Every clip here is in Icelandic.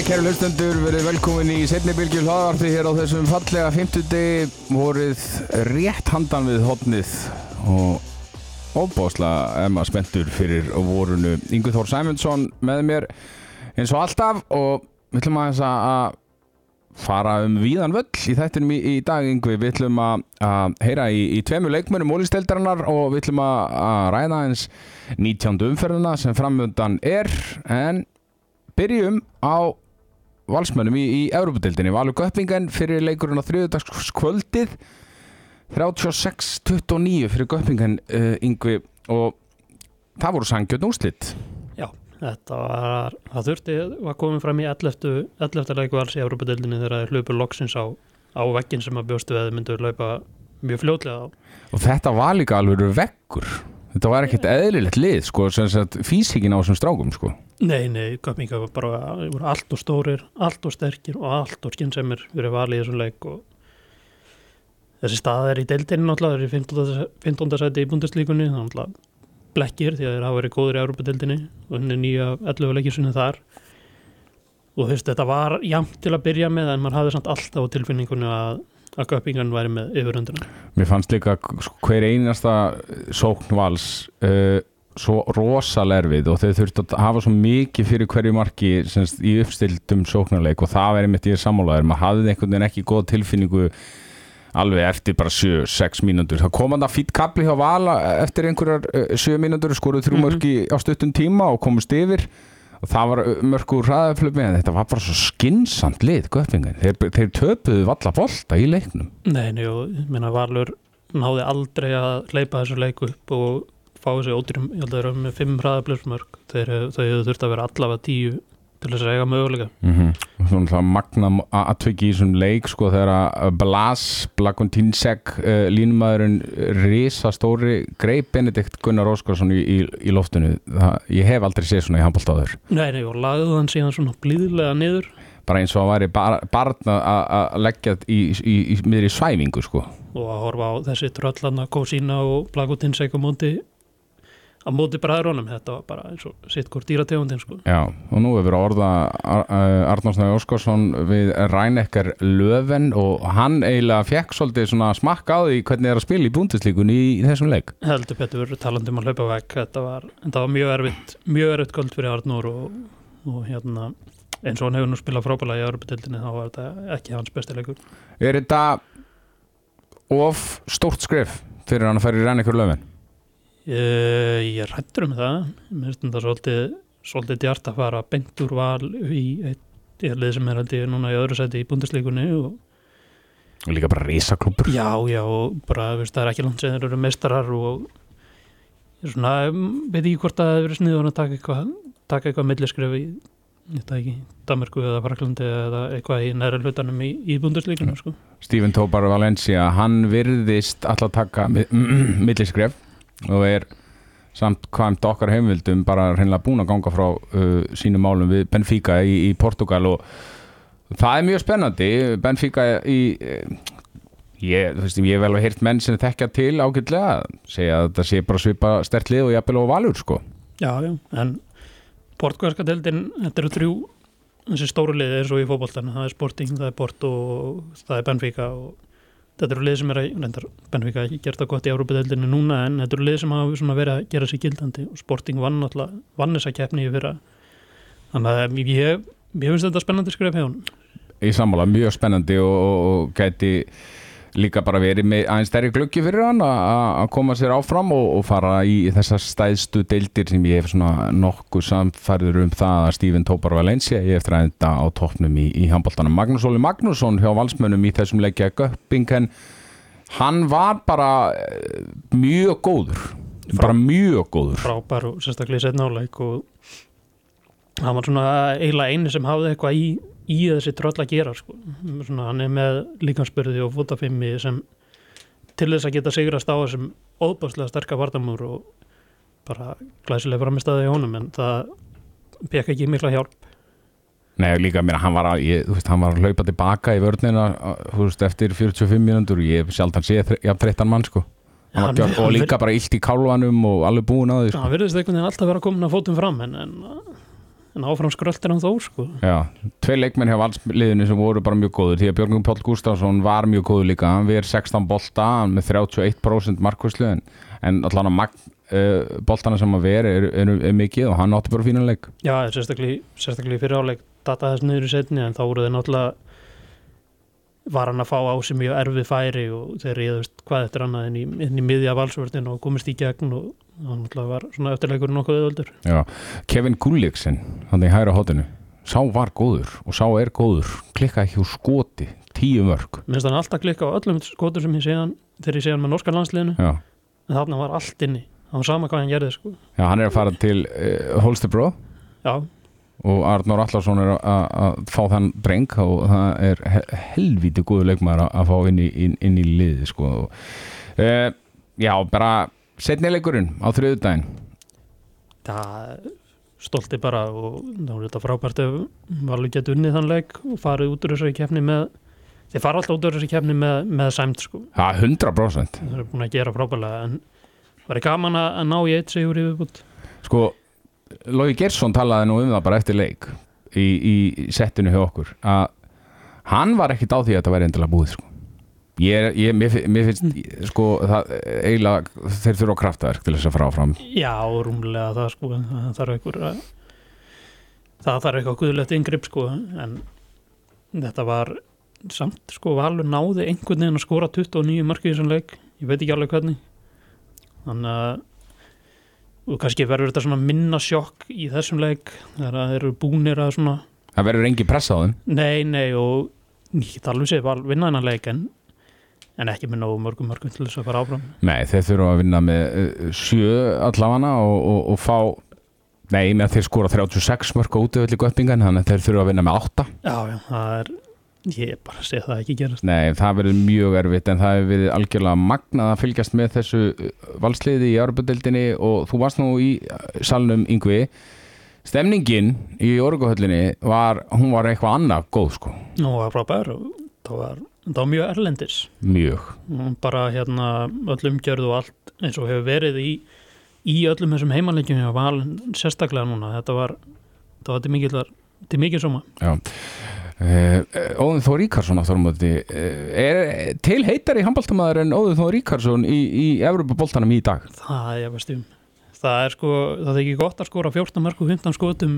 Kæru hlustendur, verið velkomin í setni bylgjur hlaðvarti hér á þessum fallega 50 degi vorið rétt handan við hotnið og óbáslega emma spenntur fyrir vorunu. Yngvi Þór Sæmundsson með mér eins og alltaf og við ætlum aðeins að fara um víðan völl í þættinum í, í dag Yngvi. Við ætlum að, að heyra í, í tveimu leikmönum ólýsteldarinnar og við ætlum að, að ræða eins 19. umferðina sem framöndan er en byrjum á valsmönnum í, í Európa-dildinni Valur Göppingen fyrir leikurinn á þriðudagskvöldið 36-29 fyrir Göppingen uh, yngvi og það voru sangjöld úslitt Já, þetta var, það þurfti, var komið fram í 11. 11. leiku alls í Európa-dildinni þegar það hlupur loksins á, á veggin sem að bjóstu eða myndu laupa mjög fljótlega á. og þetta var líka alveg vekkur þetta var ekkert eðlilegt lið sko, físíkin á þessum strákum sko. Nei, nei, Göppinga var bara voru allt og stórir, allt og sterkir og allt og skynnsemir fyrir valið í þessum leik og þessi stað er í deildinni náttúrulega, það er í 15. 15. seti í bundeslíkunni, það er náttúrulega blekkir því að þeir hafa verið góður í Európa-deildinni og henni nýja 11 leikjusunni þar og þú veist, þetta var jæmt til að byrja með en maður hafði samt alltaf á tilfinningunni að, að Göppingan væri með yfiröndina. Mér fannst líka hver einasta sóknvals uh, svo rosalega erfið og þau þurftu að hafa svo mikið fyrir hverju marki semst, í uppstildum sóknarleik og það verið mitt í sammálaður, maður hafði einhvern veginn ekki góð tilfinningu alveg eftir bara 7-6 mínútur það kom að það fýtt kapli hjá Vala eftir einhverjar 7 mínútur skoruð þrjú mörki mm -hmm. á stuttum tíma og komist yfir og það var mörkur ræðaflöfni en þetta var bara svo skinsamt lið þeir, þeir töpuðu valla bolta í leiknum. Nei, nei, og minna Valur náði aldrei að leipa þessu leiku upp og fá þessu ódýrum, ég held að það eru með 5 ræðaflöfsmörk þau hefur þurft að vera allavega 10 til þess að eiga möguleika. Mm -hmm. Svona magna aðtviki í þessum leik sko þegar að Blas Blagontinsek uh, línumæðurinn risastóri greið Benedikt Gunnar Óskarsson í, í, í loftinu. Það, ég hef aldrei séð svona í handbóltáður Nei, nei, og lagði hann síðan svona blíðlega niður. Bara eins og að væri bar, barn að leggja í, í miður í svæfingu sko. Og að horfa á þessi tröllan að Kósína og Blagontinsek og Móndi að móti bræðrónum, þetta var bara eins og sitt hvort dýrategundin sko. Já, og nú hefur orða Arnársnæði Óskarsson við Rænekkar Löfen og hann eiginlega fekk svolítið svona smakka á því hvernig það er að spila í búndislíkun í, í þessum leik. Heldur betur talandum að hlaupa vekk, þetta var, var mjög erfitt mjög erfitt göld fyrir Arnór og, og hérna eins og hann hefur nú spilað frábæla í Örbutildinni þá var þetta ekki hans besti leikur. Er þetta of stórt skref fyrir hann að færi Rænekkar Löfen? Uh, ég rættur um það. Mér finnst það svolítið, svolítið djart að fara beint úr val í eitt lið sem er ég núna í öðru seti í búndislíkunni og, og líka bara reysaklúpur já já og bara veist, það er ekki langt sem þeir eru meistarar og svona, veit ekki hvort að það hefur sniður að taka eitthvað taka eitthvað milliskref í þetta ekki, Danmarku eða Fraklandi eða eitthvað í næra hlutanum í, í búndislíkunum sko. Stephen Tobar Valencia, hann virðist alltaf taka milliskref og er samt hvaðum okkar heimvildum bara reynilega búin að ganga frá uh, sínum málum við Benfica í, í Portugal og það er mjög spennandi. Benfica í uh, ég, þú veist, ég hef vel að heyrt menn sem þekkja til ágætlega segja að það sé bara svipa stertlið og jafnvel á valur sko. Já, já, en portugalska deildin, þetta eru þrjú þessi stóru lið er svo í fókbóltan það er Sporting, það er Porto og það er Benfica og þetta eru lið sem er að, reyndar Benfica ekki gert það gott í Európa-deildinu núna en þetta eru lið sem hafa verið að gera sér gildandi og Sporting vann alltaf, vann þessa keppni í fyrra. Þannig að ég, ég finnst þetta spennandi skref hjá hún Í sammála, mjög spennandi og, og, og gæti líka bara verið með aðeins stærri glöggi fyrir hann að koma sér áfram og, og fara í þessar stæðstu deildir sem ég hef svona nokkuð samfærður um það að Stephen Tópar Valencia ég eftir að þetta á toppnum í, í handbóltanum Magnús Óli Magnússon hjá valsmönum í þessum leikja Göppingen hann var bara eh, mjög góður Frá, bara mjög góður. frábær og sérstaklega í setnáleik og hann var svona eiginlega eini sem hafði eitthvað í í þessi tröll að gera sko. Svona, hann er með líkansbyrði og fótafimmi sem til þess að geta sigrast á þessum óbáslega sterkar vardamúr og bara glæsileg framistæði í honum en það pekka ekki mikla hjálp Nei, líka mér, hann var að, ég, veist, hann var að hlaupa tilbaka í vörnina, veist, eftir 45 mínútur, ég sjálf hann sé jafn 13 mann, sko ja, hann, og líka bara illt í kálvanum og alveg búin á því sko. hann verðist einhvern veginn alltaf vera komin að fótum fram en, en en áfram skröldir hann þó sko. Já, tvei leikmenn hjá valsliðinu sem voru bara mjög góður því að Björgum Páll Gustafsson var mjög góður líka. Hann er 16 bolta með 31% markværslu en, allan að uh, boltana sem að vera er, er, er mikið og hann átti bara fínan leik. Já, sérstaklega, sérstaklega fyrir áleik data þess niður í setni en þá voru þeir náttúrulega var hann að fá á sig mjög erfið færi og þeir reyðust hvað eftir annað inn í, inn í miðja valsvörðin og komist í gegn og hann var svona eftirleikur nokkuð auðvöldur Já, Kevin Gulliksen hann í hæra hóttinu, sá var góður og sá er góður, klikka ekki úr skoti tíu mörg minnst hann alltaf klikka á öllum skotur sem ég sé hann þegar ég sé hann með norska landsliðinu. Já, en þarna var allt inni, það var sama hvað hann gerði sko. Já hann er að fara til uh, Holstebro. Já, og Arnór Allarsson er að fá þann dreng og það er he- helvíti góður leikmaður að- fá inn í, inn, inn í liði sko. uh, Já, bara setni leikurinn á þriðudaginn það stolti bara og þá er þetta frábært ef Valur getur unnið þann leik og farið út úr þessari keppni með þeir fara alltaf út úr þessari keppni með, með sæmt sko. Það er 100% þeir eru búin að gera frábærlega en það er gaman að ná í eitt sigur yfirbútt Sko, Lógi Gersson talaði nú um það bara eftir leik í, í settinu hjá okkur að hann var ekkit á því að þetta væri endilega búið sko. ég, ég, mér, mér finnst sko, það, eiginlega þeir þurfa á kraftaverk til þess að fara áfram Já, rúmlega það sko það þarf einhver að það þarf eitthvað guðlegt yngripp sko en þetta var samt sko Valur náði einhvern veginn að skora 29 markið í þessum leik ég veit ekki alveg hvernig þannig að og kannski verður þetta svona minna sjokk í þessum leik þegar það eru búnir að svona það verður engi pressa á þeim. Nei, nei og ég get alveg séð Val vinna hennar leik en, en ekki með nógu mörgum mörgum til þess að fara áfram. Nei, þeir þurfa að vinna með uh, sjö allafana og, og, og fá Nei, með að þeir skora 36 mörg á útöðli göppingan, þannig að þeir þurfa að vinna með 8 Já, já, það er ég bara sé það ekki gerast. Nei, það verður mjög erfitt en það hefur verið algjörlega magnað að fylgjast með þessu uh, valsliði í Árbjördeldinni og þú varst nú í uh, salnum yngvi Stemningin í Orguhöllinni var, hún var eitthvað annað góð sko, Nú var frábær og það var, það var mjög erlendis. Mjög. Og bara hérna öll umgjörð og allt eins og hefur verið í, í öllum þessum heimanleikjum hjá Val sérstaklega núna, þetta var þetta var til mikillar, til mikil soma Já Óðun Þór móti uh, er til heitari handbóltamaður en Óðun Þór Ríkarsson í, í Evropaboltanum í dag? Það er um. Það er sko, það er ekki gott að skora 14 mörg og 15 skotum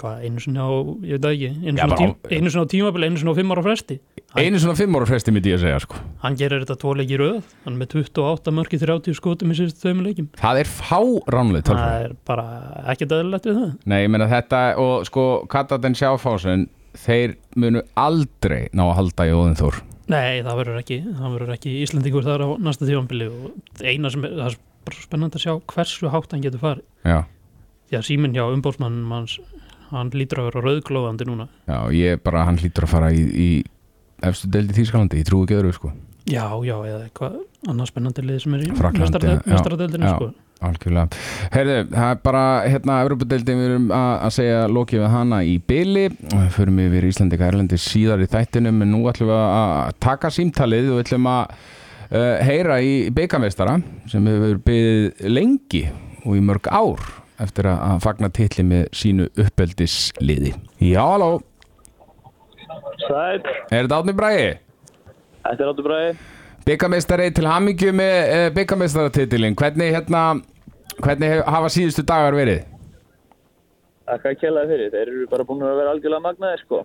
hvað, einu sinni á, ég veit það ekki einu Já, sinni á, bara tím, á- einu sinni á tímabili, á 5 ára fresti. Hann- einu svona fimm ára fresti myndi ég að segja sko. hann gerir þetta tvo leiki í röð. Hann með 28 mörg í 30 skotum í sérst tveimur leikim það er fáránlega það tölfræði. Er bara ekkert aðeinslegt við það. Nei, ég meina þetta og sko Kataden Sjáfásen þeir munu aldrei ná að halda í Óðun Þór. Nei, það verður ekki, það verður ekki Íslandingur þar á næsta tífambili og eina sem er, það er bara spennandi að sjá hversu hátt hann lítur að vera rauðglóðandi núna. já, ég bara hann hlýtur að fara í, í efstu deildi Þýskalandi, ég trúi ekki öðru sko Já, já, eða eitthvað annað spennandi lið sem er í já. sko. Algjörlega. Herðu, það er bara hérna Evropadeildin við erum að, segja lokið við hana í byli förum yfir Íslandika Erlendi síðar í þættinum en nú ætlum við að taka símtalið og ætlum að uh, heyra í beikamestara sem hefur byggðið lengi og í mörg ár eftir að, fagna titli með sínu uppeldisliði. Já, halló, Sæl, er þetta átni bræði? þetta er Áttur Bræði. Byggamestari til hamingju með uh, byggamestaratitilin hvernig, hérna, hvernig hafa síðustu dagar verið? Þakka að kjallaði fyrir, þeir eru bara búin að vera algjörlega magnaðir sko.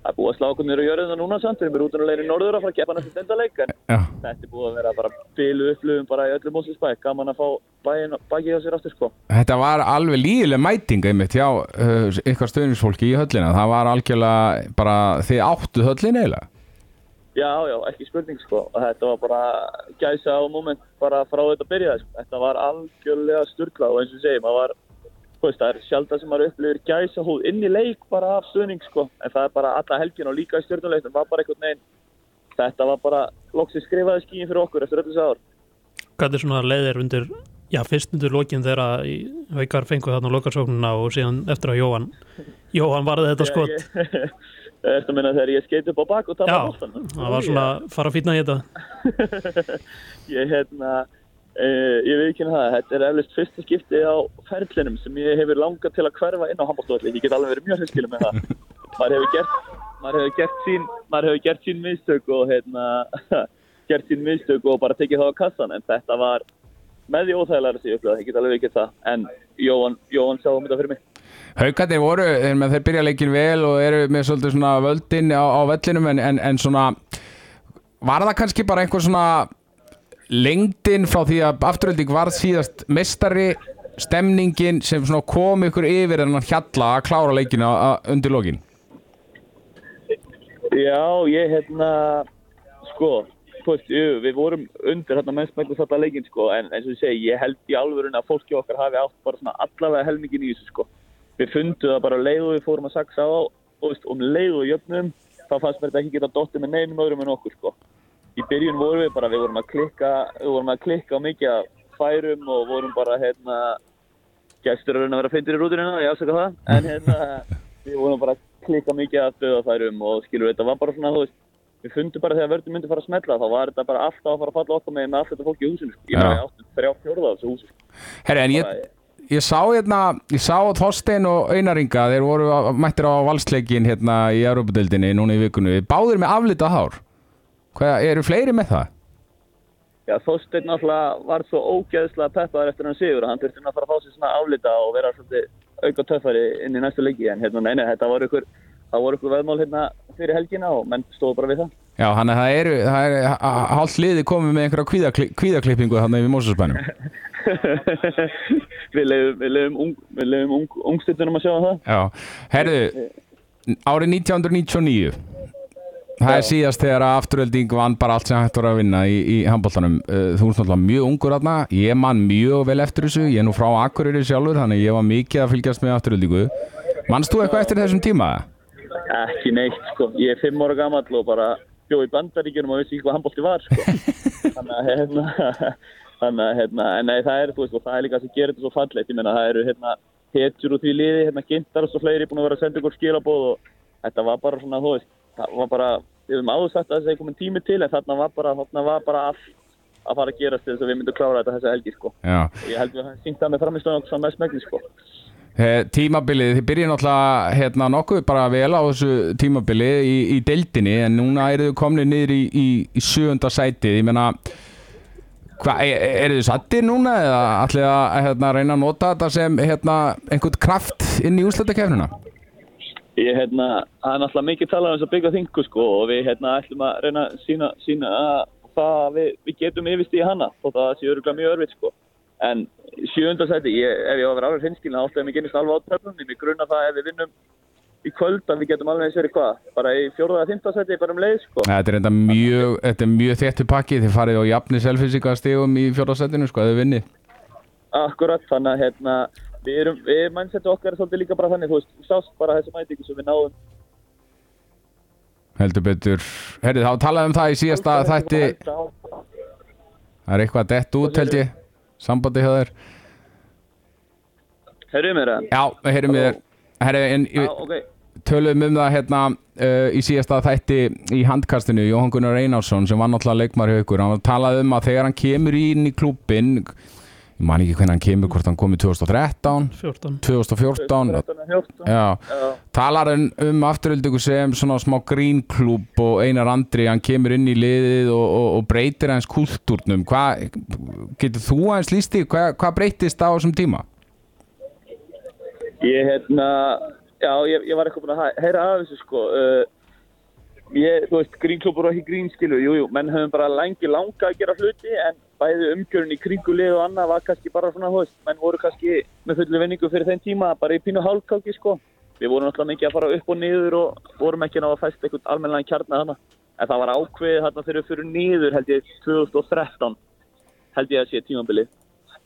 Það er búið að slá okkur á jörðina núna samt, við erum útunulegri í norður að fara að keppa næstu dendaleik, en Já. þetta er búið að vera bara bílu upplöfum bara í öllum móslisbæk, gaman að fá bæin, bækið á sér aftur sko. Þetta var alveg lígileg mæting einmitt hjá uh, ykkar stöðnisfólki í höllina. Það var algjörlega bara, þið áttu höllin eiginlega. Já, já, ekki spurning sko, þetta var bara gæsa á moment bara frá þetta byrjaði sko. Þetta var algjörlega sturglað og eins og segjum, veist, það er sjálf það sem maður upplifir gæsa húð inn í leik bara af stuðning sko, en það er bara alla helgin og líka í stjórnuleiknum var bara einhvern veginn, þetta var bara loksins skrifaði skíin fyrir okkur eftir öllu ár. Hvað er svona leiðir undir, já, fyrst undir lokin þegar haukar fengu þarna lokarsóknuna og síðan eftir að Jóhann, Jóhann varði þetta skot. Ég- ég- Ertu að minna þegar ég skeit upp á bak og tapa Já, boltanum? það var svona fara fýtna í þetta. Ég, hérna, Uh, ég veit ekki það, þetta er eflust fyrsta skipti á ferlinum sem ég hefur langað til að hverfa inn á handbólstóðli. Ég get alveg verið mjög hreinskilin með það. maður hefur gert, hefur gert sín, gert sín mistök og hérna, gert sín mistök og bara tekið það á kassan. En þetta var með því óþægilega sem ég upplöði, ég get alveg ekki það. En Jóhann, Jóhann sá um þetta fyrir mig. Haukarnir voru, þeir, með þeir byrja leikin vel og eru með svolítið svona völdin á, á vellinum en, en, en svona var það kannski bara einhver svona lengdin frá því að afturölding var síðast mestari stemningin sem kom ykkur yfir en hjalla að klára leikina undir lokin Já, ég hérna, sko, veist, jú, við vorum undir hérna mennstmæklu þetta leikinn, sko, en eins og ég segi, ég held í alvörun að fólki okkar hafi átt bara svona allavega helmingin í þessu, sko. Við fundum það bara leið og við fórum að saksa á, og veist, um leið og jöfnum, þá fannst mér þetta ekki geta dottið með neinum öðrum en okkur, sko. Í byrjun vorum við bara, við vorum að klikka, við vorum að klikka á mikið af færum og vorum bara, hérna, gestur að raun að vera fyndir í rúturina, ég afsaka það, en hérna, við vorum bara að klikka mikið af döðafærum og skilur þetta var bara svona, þú veist, við fundum bara þegar vörðum myndi fara að smetla, þá var þetta bara alltaf að fara að falla okkar með, með allt þetta fólk í húsinu, sko. Ég meina, við áttum þrjá fjórða af þessu húsi, sko. Herri, en ég, Bara, ég sá hérna ég sá Þorstein og Einaringa þeir voru á- mættir á valsleikin hérna í Európa-deildinni núna í vikunni báðir með aflitað hár Hvað, eru fleiri með það? Já, Þorsteinn náttúrulega var svo ógeðslega peppaður eftir hann sigur að hann þurfti að fara að fá sér svona aflita og vera svolítið auka töffari inn í næstu leiki en hérna, nei, nei, þetta var ykkur það voru ykkur veðmál hérna fyrir helgina og menn stóðu bara við það. Já, hann að það eru, það er hálf liði komið með einhverja kvíðakli, kvíðaklippingu þannig við Mósusbænum við leiðum, ung, við leiðum ung, ungstundunum að sjá það. Já, herðu, árið 1999 Það er síðast þegar að afturölding vann bara allt sem hægt var að vinna í, í handbóltanum. Uh, Þú ert náttúrulega mjög ungur aðna, ég man mjög vel eftir þessu, ég er nú frá Akureyri sjálfur, þannig ég var mikið að fylgjast með afturöldingu. Manst þú eitthvað eftir þessum tíma? Ekki neitt, sko. Ég er fimm ára gamall og bara bjóð í bandaríkjunum og vissi ekki hvað handbólti var, sko. Þannig að, hérna, þannig að, hérna, en nei, það er, þú og það er líka sem gerir þetta svo fallegt. Ég meina, það eru, hérna, hetjur út í liði, hérna, gintar og svo fleiri búin að vera að senda ykkur skilabóð og þetta var bara svona, þú veist, það var bara, við höfum áður sagt að þessi komin tími til, en þarna var bara, þarna var bara allt að fara að gerast til þess að við myndum klára þetta þessa helgi, sko. Ég held að það syngt það með framistöðan okkur saman mest megni, sko. Tímabilið, þið byrjið náttúrulega hérna nokkuð bara vel á þessu tímabili í, í deildinni en núna eru þið komni niður í, í, í sjöunda sætið, ég meina hvað, er, eru þið sattir núna eða ætlið að hérna, reyna að nota þetta sem hérna, einhvern kraft inn í úrslutakefnina? Ég, hérna, það er náttúrulega mikið talað um þess að byggja þingu sko og við hérna ætlum að reyna að sína, sína að það að við, við getum yfirst í hana og það sé öruglega mjög örfitt sko. En sjöundarsæti, ég, ef ég á að vera alveg hinskilin átti að mig genist alveg á töfnum, ég grunna það ef við vinnum í kvöld að við getum alveg eins verið hvað, bara í fjóraða þimtasæti bara um leið sko. Þetta er enda mjög, þetta er mjög þéttu pakki, þið farið á jafni selfisika stegum í fjórðarsætinu sko, að þið vinnið. Akkurat, þannig að hérna, við erum, við mannsettu okkar er svolítið líka bara þannig, þú veist, þú sást bara þessi mætingu sem við náðum. Heldur betur, herrið, þá talaðum það í síðasta þætti, það er eitthvað dett út held ég, sambandi hjá þér. Herruðu mér það? Já, við þér, herrið, en Já, við ok. töluðum um það hérna uh, í síðasta þætti í handkastinu, Jóhann Gunnar Einarsson sem var náttúrulega leikmar hjá ykkur, hann talaði um að þegar hann kemur inn í klúbbin, ég man ekki hvernig hann kemur, hvort hann komið 2013, 14 2014, 14. já, Já. talar hann um afturöldingu sem svona smá grínklúb og Einar Andri, hann kemur inn í liðið og, og, og breytir hans kultúrnum hvað, getur þú aðeins líst í hvað, hvað breytist á þessum tíma? Ég, hérna, já, ég, ég var eitthvað búin að heyra af þessu, sko. Uh, ég, þú veist, grínklubur og ekki grínskilu, jú, jú, menn höfum bara lengi langa að gera hluti, en bæði umgjörun í kringulið og annað var kannski bara svona, veist, menn voru kannski með fullu vinningu fyrir þeim tíma, bara í pínu hálfkáki, sko. Við vorum náttúrulega mikið að fara upp og niður og vorum ekki að ná að fæsta eitthvað almennilega kjarna þarna. En það var ákveðið þarna þegar við fyrir niður, held ég, 2013, held ég að sé tímabilið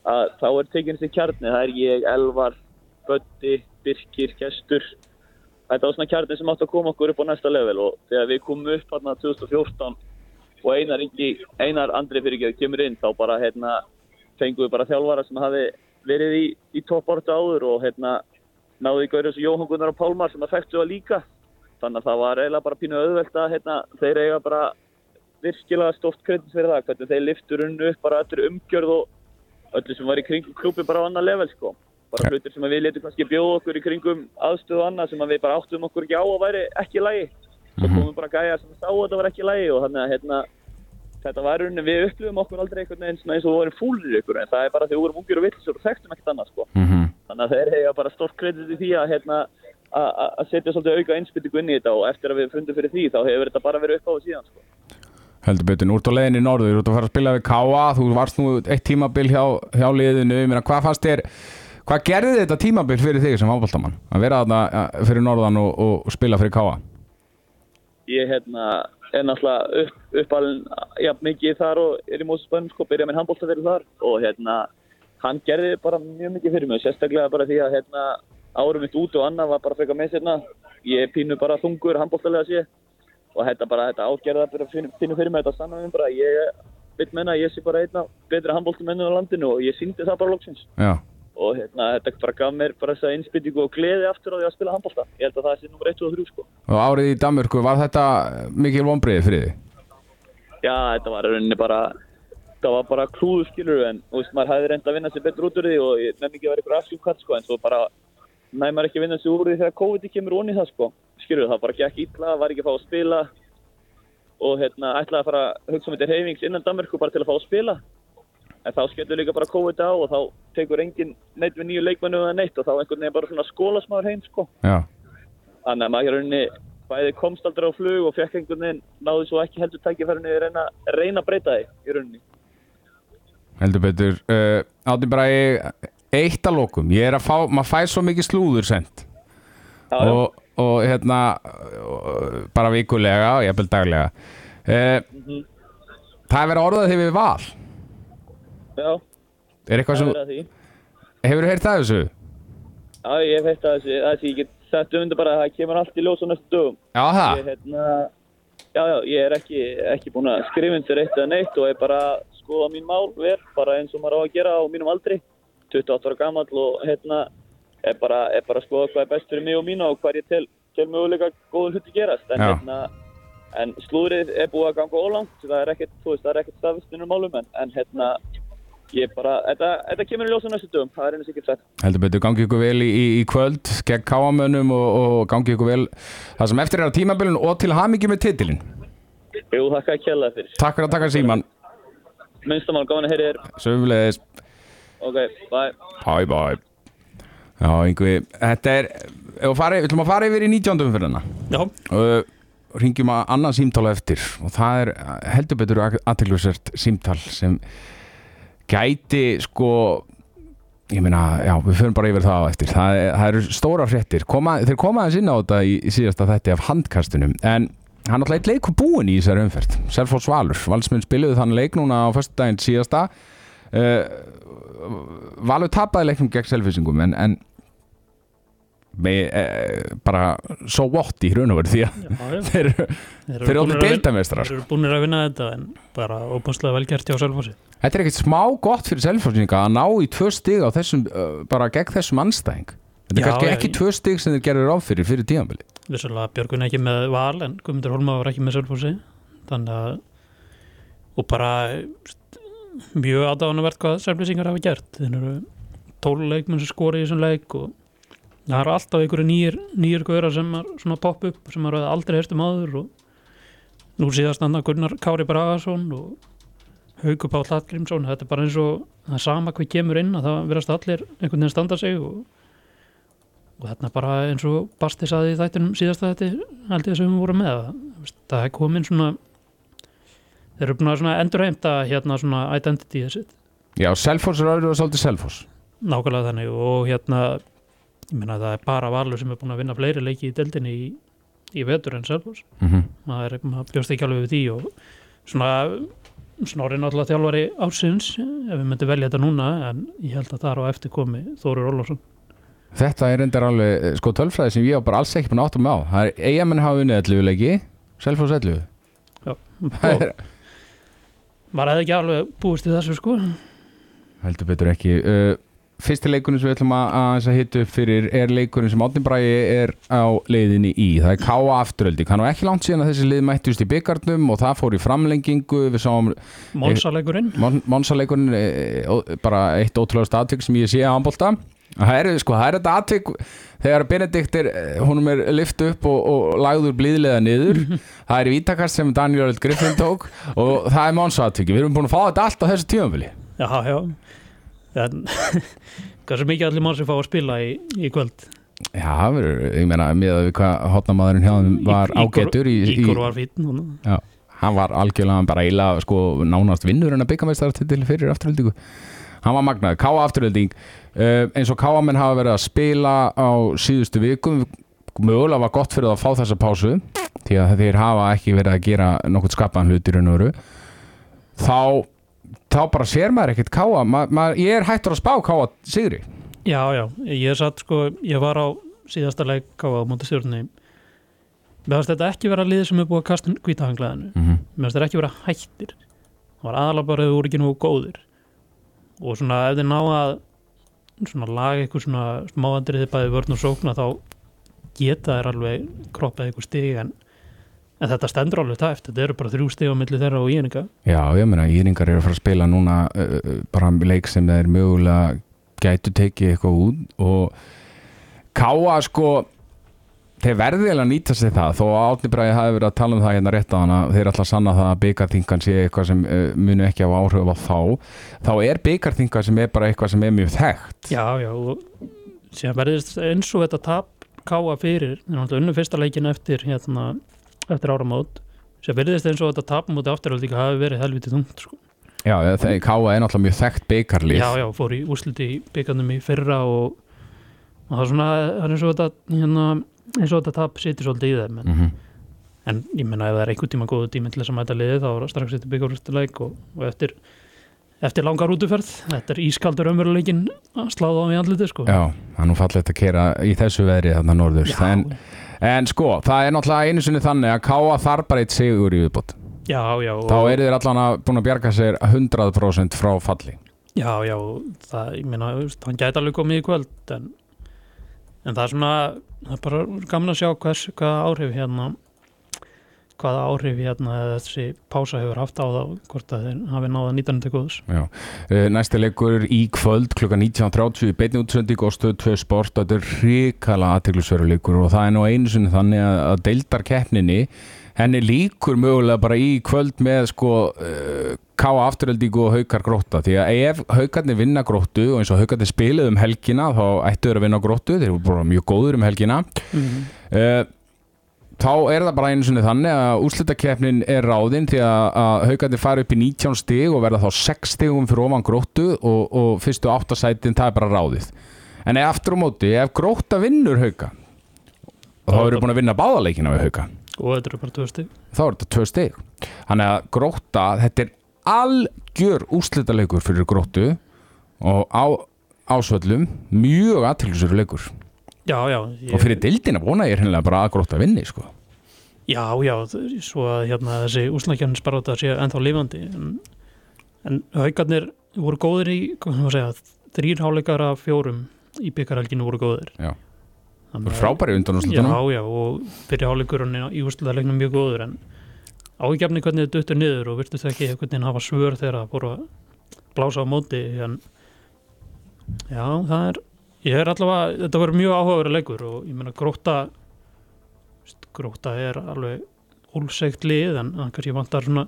þá er tekin þessi kjarni, það er ég, Elvar, Böddi, Birkir, Kestur þetta var svona kjarni sem átti að koma okkur upp á næsta level og þegar við komum upp hérna 2014 og Einar, Ingi, Einar Andri fyrir kemur inn þá bara hérna fengum við bara þjálfara sem hafi verið í, í toppártu áður og hérna náðu í gaurið þessu Jóhann Gunnar og Pálmar sem að þekktu það líka. Þannig að það var eiginlega bara pínu auðvelt að hérna, þeir eiga bara virkilega stórt kredit fyrir það hvernig þeir liftur unnu upp bara öllur umgjörð og öllu sem var í kringum klúpi bara á annar level sko. Bara hlutir sem að við letum kannski bjóða okkur í kringum aðstöðu annað sem að við bara áttum okkur ekki á að væri ekki í lagi. Svo komum bara gæjar sem sá að þetta var ekki í lagi og þannig að hérna, þetta var rauninni, við upplifum okkur aldrei einhvern veginn eins og við vorum fúlir ykkur en það er bara því við vorum ungir og villisur og þekktum ekkert annað sko. Mm Þannig að þeir hefja bara stort kredit í því að hérna, að að- að setja svolítið auka einspyttingu inn í þetta og eftir að við fundum fyrir því þá hefur þetta bara verið upp á og síðan sko. Heldur betur, nú ert á leiðinni í norður, þú ert að fara að spila við Káa, þú varst nú eitt tímabil hjá, hjá liðinu, ég meina, hvað fannst þér, hvað gerði þetta tímabil fyrir þig sem ábóltamann? Að vera þarna fyrir norðan og, og spila fyrir Káa? Ég hérna, er náttúrulega upp, uppalinn jafn mikið þar og er í Mósusbænum sko, byrja minn handbóltaferð þar. Og hérna, hann gerði bara mjög mikið fyrir mig, sérstaklega bara því að hérna, árum mitt út og annað var bara frekar með sérna, ég pínu bara þungur handbóltalega sé. Og þetta bara, þetta ágerða bara pínu pínu fyrir mig, þetta sannar mér bara, ég vil menna ég sé bara einna betri handbóltamennur á landinu og ég síndi það bara loksins. Já, og hérna, þetta bara gaf mér bara þessa innspýtingu og gleði aftur á því að spila handbólta. Ég held að það sé nummer 1 og 3 sko. og árið í Danmörku, var þetta mikil vonbreiði fyrir þig? Já, þetta var rauninni bara, það var bara klúður skilur en þú veist, maður hefði reynd að vinna sér betur út úr því og ég nefn ekki að vera ykkur afsjúkvært sko en svo bara næmar ekki að vinna sér úr því þegar COVID kemur onni það sko. Skilur það bara gekk illa, var ekki að fá að spila og hérna ætlaði að fara að hugsa um þetta reyfings innan Danmörku bara til að fá að spila. En þá skellur líka bara COVID á og þá tekur engin neitt við nýju leikmennu eða neitt og þá einhvern veginn bara svona skólasmaður heim sko. Þannig að maður rauninni bæði komst aldrei á flug og fekk einhvern veginn náði svo ekki heldur tækifærinu að reyna, reyna að breyta því í rauninni. heldur betur. Uh, Átni bara í eitt að lokum, ég er að fá, maður fæ svo mikið slúður já. og, og hérna, uh, bara vikulega og jafnvel daglega. Uh, Það er verið að orða þig við val. Já, Er eitthvað það sem, er að því. hefur þú heyrt það þessu? Já, ég hef heitt að þessi, að þessi, ég get sett um þetta bara að það kemur allt í ljós á næstu dögum. Já, það? Ég, hérna, já, já, ég er ekki, ekki búinn að skrifa undir eitt eða neitt og er bara að skoða mín mál vel, bara eins og maður á að gera á mínum aldri. 28 ára gammal og hérna, er bara, er bara að skoða hvað er best fyrir mig og mína og hvað ég tel, tel möguleika góður hluti gerast. En Já. hérna, en slúðrið er búið að ganga ólangt, það er ekkert, þú veist, það er ekkert staðvistunum málum, en, en hérna, ég bara, þetta, þetta kemur í ljós á næstu dögum, það er einu sikkert sagt. Heldur betur, gangi ykkur vel í, í, í kvöld gegn káamönnum og, og gangi ykkur vel það sem eftir er á tímabilin og til hamingi með titilin. Jú, þakka ekki hérlega fyrir. Takk fyrir að taka síman. Minnstamál, gáðan að heyri þér. Söfulegis. Ok, bye. Bye bye. Já, einhver, þetta er, við fari, við ætlum að fara yfir í 19. fyrir hana. Já, Og ringjum að annað símtál á eftir og það er heldur betur aðteglusert símtál sem gæti sko ég meina, já, við förum bara yfir það á eftir. Það, það eru stóra fréttir. Koma, þeir koma aðeins inn á þetta í, í síðasta þætti af handkastunum en hann alltaf eitt leikur búin í þessari umferð. Selfoss Valur, Valsmenn spiluðu þann leik núna á föstudaginn síðasta. Uh, Valur tapaði leiknum gegn Selfissingum en, en með, uh, bara so what í verið því að þeir eru að vin- deildarmeistarar. Þeir eru búinir að vinna þetta en bara óbúnslega vel gert hjá Selfossi Þetta er ekkert smá gott fyrir selfhásninga að ná í tvö stig á þessum, bara gegn þessum anstæðing. Þetta er kannski ekki tvö stig sem þeir gerður ráð fyrir fyrir tíðanbili. Vissulega Björgun er ekki með val en Guðmundur Holma var ekki með Selfossi þannig að og bara mjög aðdáðanvert hvað Selfossingar hafa gert þeir eru tóluleikmenn sem skori í þessum leik og það eru alltaf einhverju nýjir, nýjir gauðra sem er svona popp upp sem eru aldrei herstum áður og nú síðast annað Gunnar Kári Bragason og Hauku Páll Hallgrímsson þetta er bara eins og það er sama hvað kemur inn að það verðast allir einhvern veginn standa sig og, og þetta er bara eins og Basti saði í þættinum síðasta þetta held ég sem við vorum með að, það er komin svona þeir eru búin að endurheimta hérna svona identity sitt Já, selfhás er öðru og svolítið selfhás. nákvæmlega þannig og hérna ég meina það er bara Valur sem er búin að vinna fleiri leiki í deildinni í, í vetur en Selfoss Mm -hmm. maður, maður bjóst ekki alveg við því og svona snorri náttúrulega þjálfari ársins ef við myndum velja þetta núna en ég held að það er á eftir komi Þórir Ólafsson Þetta er reyndar alveg, eh, sko, tölfræði sem ég var bara alls ekki búin að áttum á. Það er eigamenn hafa unnið 11 leiki, selfhás 11. Já, Það maður hefði ekki alveg búist við þessu sko heldur betur ekki. Uh, fyrsti leikurinn sem við ætlum að, að, að hitta upp fyrir er leikurinn sem Átni Bræi er á leiðinni í. Það er K.A. afturöldi. Var ekki langt síðan að þessi lið mættust í byggarnum og það fór í framlengingu. Við sáum Mónsalegurinn e, bara eitt ótrúlega atvik sem ég sé að anbólta. Það er, sko, það er þetta atvik þegar Benedikt er, honum er lift upp og, og lagður blíðlega niður. það er vítakast sem Daniel Griffin tók og það er Monsa atviki. Við erum búin að fá þetta allt á þessu tímanfili. Já, já en, Hversu mikið allir mann sem fá að spila í, í kvöld? Já, ég meina, með að hvað hotnamadurinn hjá hann var ágættur Ígor var fínn Já, hann var algjörlega bara eila sko nánast vinnur en að byggamestara til fyrir afturöldingu hann var magnaður, Káa afturölding uh, eins og Káa menn hafa verið að spila á síðustu vikum mögulega var gott fyrir að fá þessa pásu því að þeir hafa ekki verið að gera nokkuð skapaðan hlut í raun og veru. Þá þá bara sér maður ekkert Káa ma, ma, ég er hættur að spá Káa sigri. Já, já, ég satt sko ég var á síðasta leik á móti stjórnni Mér finnst þetta ekki vera liðið sem er búið að kasta hvítahanglaðinu mm -hmm. Mér finnst þetta ekki vera hættir. Það var aðalega bara að þau voru ekki nú góðir. Og svona ef þið ná að svona laga eitthvað svona smáandriði bæði vörn og sókna þá geta þær alveg kroppað eitthvað stig en, en þetta stendur alveg tæft þetta eru bara þrjú stig á milli þeirra og íninga Já, ég meina, Íringar eru að fara að spila núna uh, bara leik sem þeir mögulega gætu tekið eitthvað út og Káa sko þeir verði að nýta sig það. Þó að Átni Bræði hafi verið að tala um það hérna rétt á hana þeir að sanna það að byggarþingan sé eitthvað sem uh, munu ekki á áhrif á þá. Þá er byggarþingan sem er bara eitthvað sem er mjög þekkt. Já, já, og síðan verðist eins og þetta tap káa fyrir, þannig að unnu fyrsta leikin eftir hérna, eftir áramót sem verðist eins og þetta tap múti afturhald líka hafi verið helviti þungt sko. Já, Káa er náttúrulega mjög þekkt byggarlið Já, já, fór í úsliti í byggarnum í fyrra og, og það er svona það er eins og þetta hérna, eins og þetta tap situr svolítið í þeim en, mm en ég menna ef það er einhver tíma góðu tími til þess að mæta liðið þá er það strax eftir byggarústileik og, og eftir eftir langar útuferð, þetta er ískaldur ömveruleikin að sláða á í andliti sko. Já, það er nú fallegt að kera í þessu veðri þarna norður. Já, en, en sko, það er náttúrulega einu sinni þannig að Káa þarf bara eitt sigur í viðbót. Já, já, og, þá eru þeir allan að búin að bjarga sér 100% frá falli. Já, já, það, ég meina, hann gæti alveg komið í kvöld en, en það er svona, það er bara gaman að sjá hvers, hvaða áhrif hérna, hvaða áhrif hérna þessi pása hefur haft á það, hvort að þeir hafi náða nýtan til góðs. Já. Uh, Næsti leikur í kvöld klukka 19.30 í beinni útsending og stöð 2 sport þetta er hrikala aðteglisveruleikur og það er nú einu sinni þannig að, deildar keppninni henni líkur mögulega bara í kvöld með sko uh, káa afturöldíku og haukar grótta því að ef haukarnir vinna gróttu og eins og haukarnir spilið um helgina þá ættu þeir að vinna gróttu, þeir eru bara mjög góður um helgina Mm. uh, þá er það bara einu sinni þannig að úrslitakeppnin er ráðinn því að, að haukarnir fara upp í 19 stig og verða þá 6 stigum fyrir ofan gróttu og, og fyrstu áttasætin það er bara ráðið. En ef aftur á móti, ef grótta vinnur hauka þá eru búin að vinna báðaleikina við hauka. Og þetta eru bara tvö stig. þá er þetta tvö stig. Þannig að grótta, þetta er algjör úrslitaleikur fyrir gróttu og á ásvöllum mjög aðtilsur leikur Já, já. Ég, og fyrir dildina vona ég hennilega bara að grótta vinni sko. Já, já, svo að hérna þessi úslækjarnir sparáta sé ennþá lifandi. En, en haugarnir voru góðir í, hvað maður að segja, þrýr háleikar af fjórum í byggarhelginu voru góðir. Já. Þannig að- frábæri undan úrslitunum Já, já, og fyrir hálfleikurinn í úrslutalegnum mjög góður en ágefni hvernig þetta duttur niður og virtust ekki einhvern veginn hafa svör þegar það fóru að blása á móti en já, það er ég er allavega, þetta verður mjög áhugaverið leikur og ég meina gróta gróta er alveg ólsegt lið en kannski vantar svona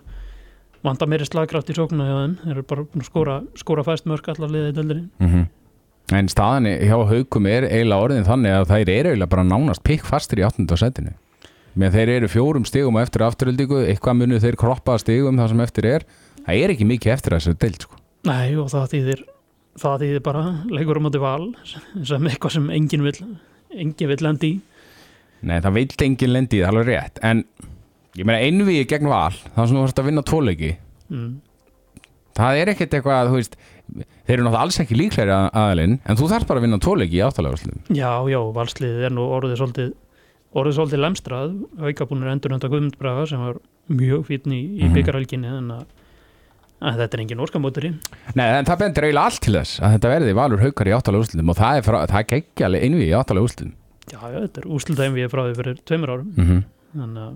vantar meiri slagkraft í sóknu hjá þeim þeir eru bara skóra, skóra fæst mörg allar liðið í deildinni mm En staðan hjá haukum er eiginlega orðin þannig að þær eru eiginlega bara nánast pikk fastir í 8. setinu. Með þeir eru fjórum stigum á eftir afturöldingu, eitthvað munu þeir kroppaða stigum það sem eftir er. Það er ekki mikið eftir þessari deild sko. Nei og það þýðir það þýðir bara leikur á móti val sem eitthvað sem enginn vill enginn vill lendi í Nei, það veilt engin lendi í það er alveg rétt. En ég meina einviði gegn val, það sem þú varst að vinna tvoleiki, mm. það er ekkert eitthvað, þú veist, þeir eru náttúrulega alls ekki líklegri að- aðilinn, en þú þarf bara að vinna tvoleiki í áttalega Já, já, valsliðið er nú orðið svolítið orðið svolítið lemstrað aukabúnir endur hönda Guðmund Braga sem var mjög fítn í, í Mhm. byggarhelginni en að að þetta er engin óskamótari Nei, en það bendir eiginlega allt til þess að þetta verði valur haukar í áttalega úrslutum og það er, frá, það er geggjaleg einvið í áttalega úrslutum já, já, þetta er úslita við frá því fyrir tveimur árum. Mm -hmm. þannig að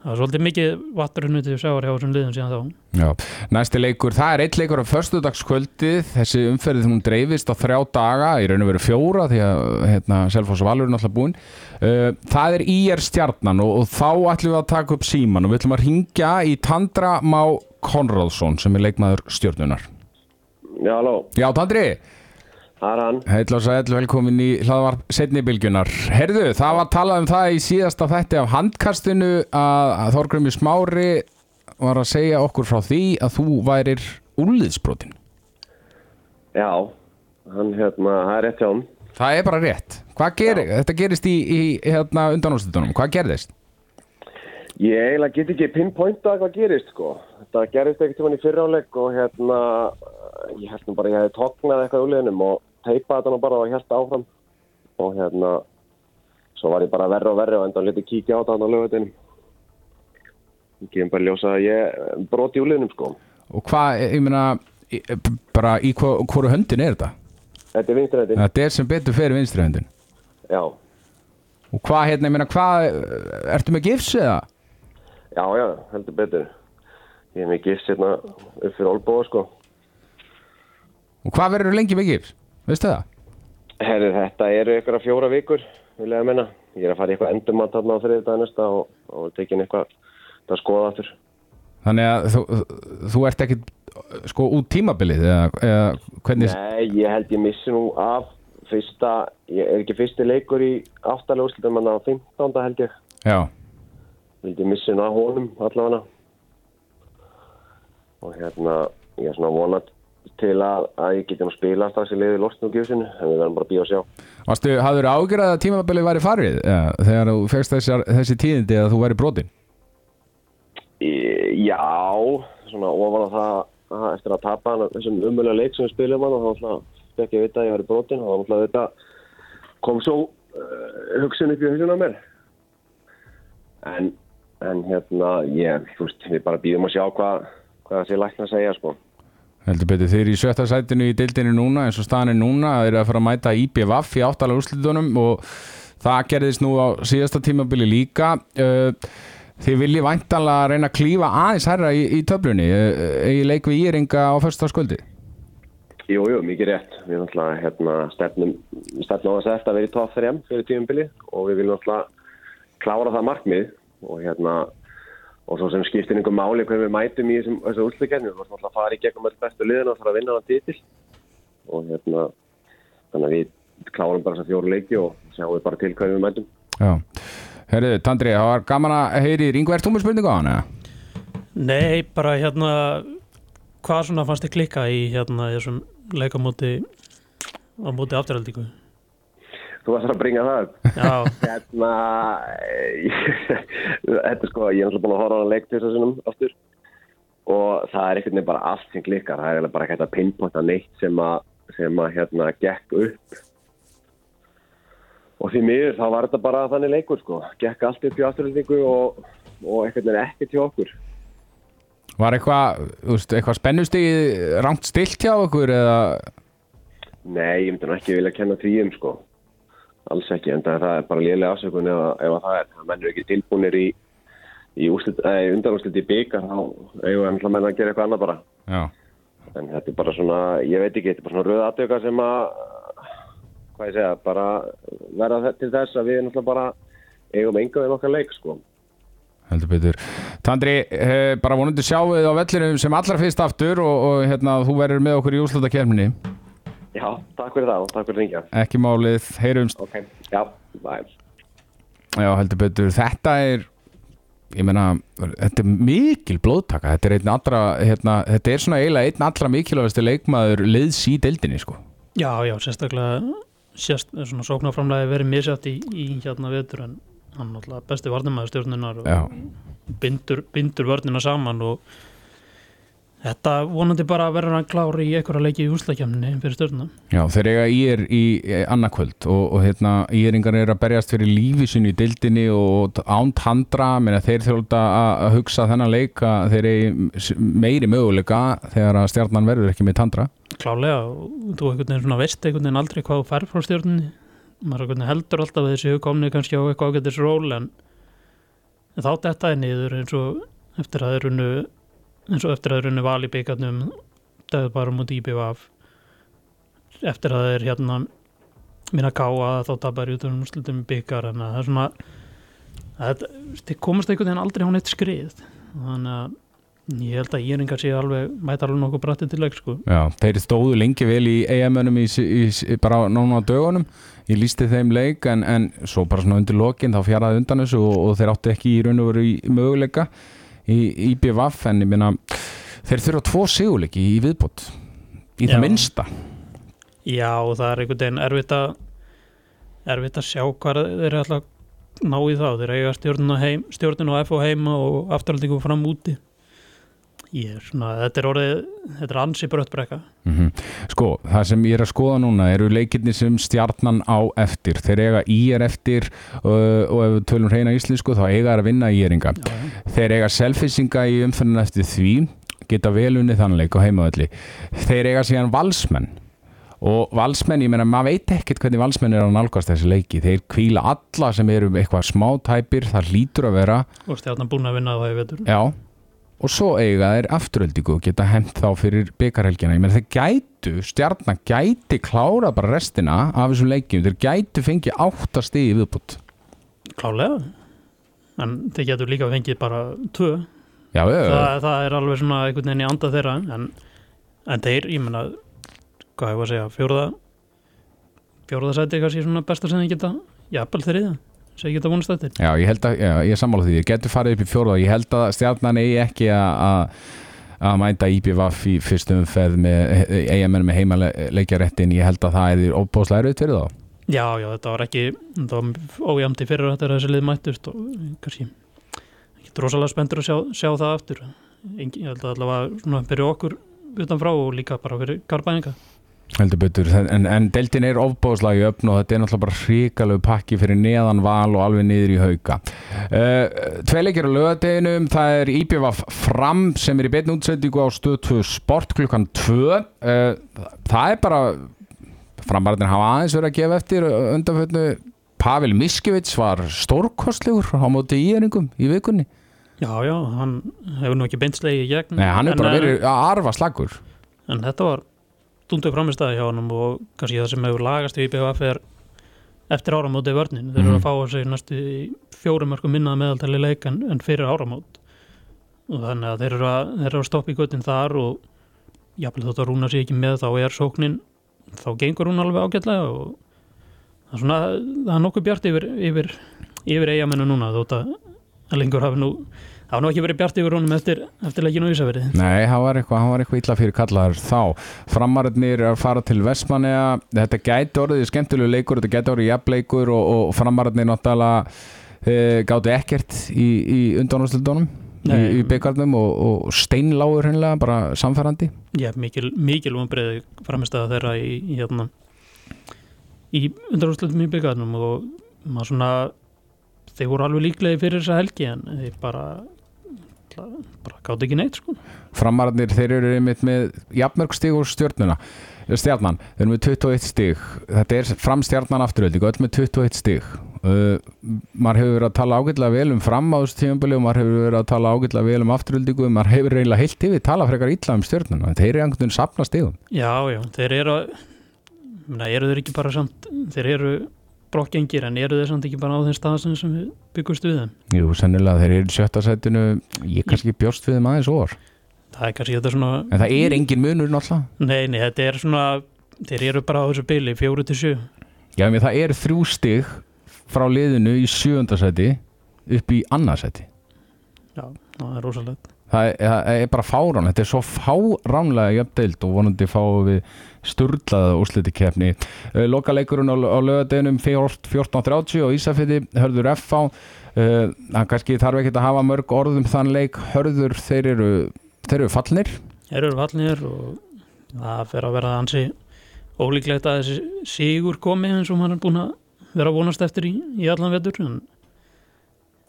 það var svolítið mikið vatturinn til sjáar hjá þessum liðum síðan þá. Já, næsti leikur, það er eitt leikur á förstudagskvöldið, þessi umferðið hún dreifist á þrjá daga, í raun og veru fjóra því að hérna, Selfoss Konráðsson sem er leikmaður stjörnunar Já, halló, Já, Tandri, það er hann. heitla og sæl, velkomin í hlaðvarp setni bylgjunar. Herðu, það var talað um það í síðasta þætti af handkastinu að, Þorgrumi Smári var að segja okkur frá því að þú værir úrliðsbrotin. Já, hann hérna, það er rétt hjá hann. Það er bara rétt. Hvað gerir, þetta gerist í, í hérna undanúrslutunum, hvað gerðist? Ég eiginlega get ekki pinpointa hvað gerist, sko. Þetta gerist ekkert tímann í fyrráleik og hérna, ég held nú bara að ég hefði tóknað eitthvað úr liðnum og teipaði þetta nú bara og held áfram. Og hérna, svo var ég bara verri og verri og enda að leta kíkja á þetta á lögutinum. Ég gefum bara ljósa að ég broti úr liðnum, sko. Og hvað, ég meina, bara í hva- hvoru höndin er þetta? Þetta er vinstræðin. Þetta er sem betur fyrir vinstri höndin. Já, Og hvað, hérna, ég meina, hvað, ertu með gifs eða? já, já, heldur betur. Ég hef mig gifst hérna upp fyrir Olbóa, sko. Og hvað verður lengi með gifs? Veistu það? Herri, þetta eru ykkur að fjóra vikur, vil ég að menna. Ég er að fara í eitthvað endurmat þarna á þriðið dag næsta og, og tekin eitthvað að skoða aftur. Þannig að þú, þú ert ekkit sko út tímabilið eða, eða hvernig Nei, ég held ég missi nú af fyrsta, ég er ekki fyrsti leikur í áttalega úrslutum, en á 15. held ég. Já, Vildi missi nú af honum allavega. Og hérna, ég er svona vonat til að, að ég geti nú spila strax í liði lostin og gjöfsinu, en við verðum bara að býja og sjá. varstu, hafður ágjörð að tímabilið væri farið eða, þegar þú fegst þessar, þessi tíðindi að þú væri brotin Í- Já, svona ofan á það að eftir að tapa þessum umöðlega leik sem við spilum hann og þá ég vita að ég var í brotin og þá þetta kom svo uh, hugsun upp í hugsun á mér en, en hérna ég, þú veist, við bara býðum að sjá hvað hvað sé lækna að segja sko. Heldur betur þeir eru í sjötta sætinu í deildinu núna eins og staðan er núna, þeir eru að fara að mæta IBVF í áttalega úrslitunum og það gerðist nú á síðasta tímabili líka. Uh, þið viljið væntanlega reyna að klífa aðeins herra í, í töflunni. Uh, í leik við Íringa á föstaskvöldi Jú, jú, mikið rétt. Við hérna, stefnum, á þess að eftir að vera í top 3 fyrir tíumbili og við viljum náttúrulega klára það markmið og hérna og svo sem skiptir einhver máli hvernig við mætum í þessum, þessu úrslukenni. Við vorum náttúrulega að fara í gegnum öll bestu liðina og þarf að vinna hann titil og hérna þannig að við klárum bara þessa fjóru leiki og sjáum við bara til hvernig við mætum. Já, herru, Tandri, það var gaman að heyri þú með spurningu á hann eða? Nei, bara hérna hvað svona fannst þið klikka í hérna þessum leikamóti á móti afturhaldíku Þú varst að bringa það. Hérna, þetta er sko, ég er náttúrulega búin að horfa á hann leik til þessum aftur. Og það er veginn bara allt sem klikkar, það er bara ekki hægt að pinpointa neitt sem að, sem að hérna gekk upp. Og því miður þá var þetta bara þannig leikur sko, gekk allt upp í afturhaldingu og, og einhvern veginn ekki til okkur. Var eitthvað, eitthvað spennustig rangt stilt hjá okkur eða? Nei, ég myndi ekki vilja kenna því um sko, alls ekki, en það er bara lélega afsökun ef, ef að það er, það mennur ekki tilbúinir í, í undanúrslit í byggar, þá eigum við ennlega menna að gera eitthvað annað bara. Já, En þetta er bara svona, ég veit ekki, þetta er bara svona rauð aðtöka sem að, hvað ég segja, bara verða til þess að við náttúrulega bara eigum enga við nokkar leik, sko. heldur betur Tandri, eh, bara vonandi sjáum við á vellinum sem allra fyrst aftur og, og hérna, þú verður með okkur í úrslutakerminni Já, takk fyrir það og takk fyrir ringja. ekki málið, heyrumst Ok, já, bæ. Já, heldur betur, þetta er ég meina, þetta er mikil blóðtaka, þetta er einn allra hérna, þetta er svona eiginlega einn allra mikilvægasti leikmaður liðs í deildinni sko. já, já, sérstaklega sérst, svona sóknarframlega verið misjátt í, í hérna vetur en hann er náttúrulega besti varnumæður stjórnunar og bindur, bindur vörnina saman og Þetta vonandi bara verður hann klári í einhverja leiki í úslakjamni fyrir stjórnuna. Já, þeir eiga ír í annarkvöld og, og hérna, íringar er að berjast fyrir lífi sinni í dildinni og án tandra, menn þeir þjóta að hugsa þennan leik að þeir eigi meiri möguleika þegar að stjarnan verður ekki með tandra. Klálega, þú veist einhvern veginn aldrei hvað þú fær frá stjórnunni. Maður heldur alltaf að þessi hugkomni kannski á eitthvað ágættis ról en þá þetta er niður eins og eftir að þeir eins og eftir að þeir runnu val í byggarnum döðu bara mútið IBVF eftir að þeir hérna minna káa þá tapar í utanum slutum byggar en það er svona það þeir komast einhvern veginn aldrei hún eitt skrið. Þannig að ég held að Íringar sé alveg mæta alveg nokkuð brættið til leik sko. Já, þeir stóðu lengi vel í EM-önum í, í, í, bara nána á dögunum. Ég lísti þeim leik en, en svo bara svona undir lokin þá fjaraði undan þessu og, og þeir áttu ekki í raun og veru í möguleika í IBVF en ég minna þeir þurfa tvo sigurleiki í viðbót í það Já. minnsta. Já, og það er einhvern veginn erfitt að erfitt að sjá hvað þeir eru alltaf ná í þá, þeir eiga stjórnun og, heim, stjórnun og FO heima og afturhaldingu fram úti ég er svona, þetta er orðið þetta er ansi bröttbrekka mm Sko, það sem ég er að skoða núna eru leikirni sem stjarnan á eftir. Þeir eiga í er eftir uh, og ef við tölum reyna íslensku þá eiga þær að vinna í eringa þeir eiga selfisinga í umfyrir eftir því geta vel unni þannleik á heimavalli þeir eiga síðan valsmenn. Og valsmenn, ég meina, maður veit ekkert hvernig valsmenn er að nálgast þessi leiki. Þeir kvíla alla sem eru eitthvað smá tæpir það lítur að vera. Og stjórnan búin að vinna það Já, og svo eiga þeir afturöldingu og geta hent þá fyrir byggarhelgina ég meina þeir gætu, stjarnan gæti klárað bara restina af þessum leikjum. Þeir gætu fengið áttast í viðbútt klálega en þeir getur líka fengið bara tvö. Já, það, það er alveg svona einhvern veginn í anda þeirra en, en þeir, ég menna hvað hefur að segja, fjóruða fjóruða sæti kannski svona besta sem þeir geta. Jafnvel þriða sem þeir geta vonast eftir. Já, ég held að, já, ég sammála því, ég getur farið upp í fjóruða ég held að stjarnan eigi ekki að- mæta IBVF í fyrstum feð með eigamenn með heimaleikjaréttin. Ég held að það er óbóðslega erfitt fyrir þá. Já, já, þetta var ekki þetta var ójæmdi fyrir þetta er þessi lið mættust og kannski ekki drosalega spenntur að sjá, sjá það aftur. Ég held að allavega svona fyrir okkur utanfrá og líka bara fyrir karbæninga heldur betur, en, en deltin er ofbóðslega í öfn og þetta er náttúrulega bara hrikalegu pakki fyrir neðan val og alveg niður í hauka. Uh, Tvei leikir á lögadeginum það er IBVF fram sem er í beinu útsendingu á stöð 2 sport klukkan 2 uh, það er bara framarðin hafa aðeins verið að gefa eftir undanfjörnu Pavel Miskevits var stórkostlegur á móti íeringum í vikunni. Já, já, hann hefur nú ekki beinslegi í gegn Nei, hann er bara eh, verið að arfa slagur En þetta var dundu framistæði hjá hann og kannski það sem hefur lagast í IBF er eftir áramóti vörnin þeir eru Mhm. að fá að segja næstu fjórum mörgum minnaða meðaltali leik en, en fyrir áramót og þannig að þeir eru að, þeir eru að stoppa í göttin þar og jafnvel þótt að rúna sig ekki með þá er sóknin þá gengur hún alveg ágætlega og það er svona það er nokkuð bjart yfir yfir, yfir eigamennu núna þótt að að lengur hafi nú það hafa nú ekki verið bjart yfir honum eftir, eftir leikinu á Ísafirði Nei, hann var eitthvað, var eitthvað illa fyrir kallaður þá. Framararnir er að fara til Vestmanneja, þetta gæti orðið skemmtilegu leikur, þetta gæti orðið jafnleikur og, og framararnir náttúrulega e, gáti ekkert í, í undanúrslutunum í, í byggarnum og, og steinlágur hennilega, bara samfærandi. Já, mikil, mikil umbreyði framistæða þeirra í, í hérna í undarúrslutum í byggarnum og maður svona þeir voru alveg líklegi fyrir þessa helgi en þeir bara bara gátt ekki neitt sko Framararnir, þeir eru einmitt með jafnmörg stig og stjörnuna. Stjarnan, þeir eru með 21 stig. Þetta er fram stjarnan afturölding, öll með 21 stig. Uh, maður hefur verið að tala ágætlega vel um fram á þessu tímabili og maður hefur verið að tala ágætlega vel um afturöldingu og maður hefur reynilega heilt yfir tala frekar illa um stjörnuna. Þeir eru einhvern veginn sapna stigum. Já, já, þeir eru að mena, eru þeir ekki bara samt þeir eru brokkengir en eru þeir samt ekki bara á þeim staðsinn sem við byggumst við þeim Jú, sennilega þeir eru sjötta sætinu, ég kannski bjóst við þeim aðeins orð. það er kannski þetta svona En það er engin munur náttúrulega. nei, nei, þetta er svona þeir eru bara á þessu byli, fjóru til sjö Já, menn það eru þrjú stig frá liðinu í sjönda sæti upp í annarsæti. já, það er rosalegt það er, það er bara fárán þetta er svo fáránlega jöfn deild og vonandi fáum við sturlaða úrsliti keppni. Lokaleikurinn á, á lögadeginum 14.30 og Ísafiti hörður FH uh, hann kannski þarf ekki að hafa mörg orðum þann leik. Hörður þeir eru, þeir eru fallnir. Þeir eru fallnir og það fer að vera ansi ólíklegt að þessi sigur komi eins og maður er búin að vera vonast eftir í, í allan vetur en,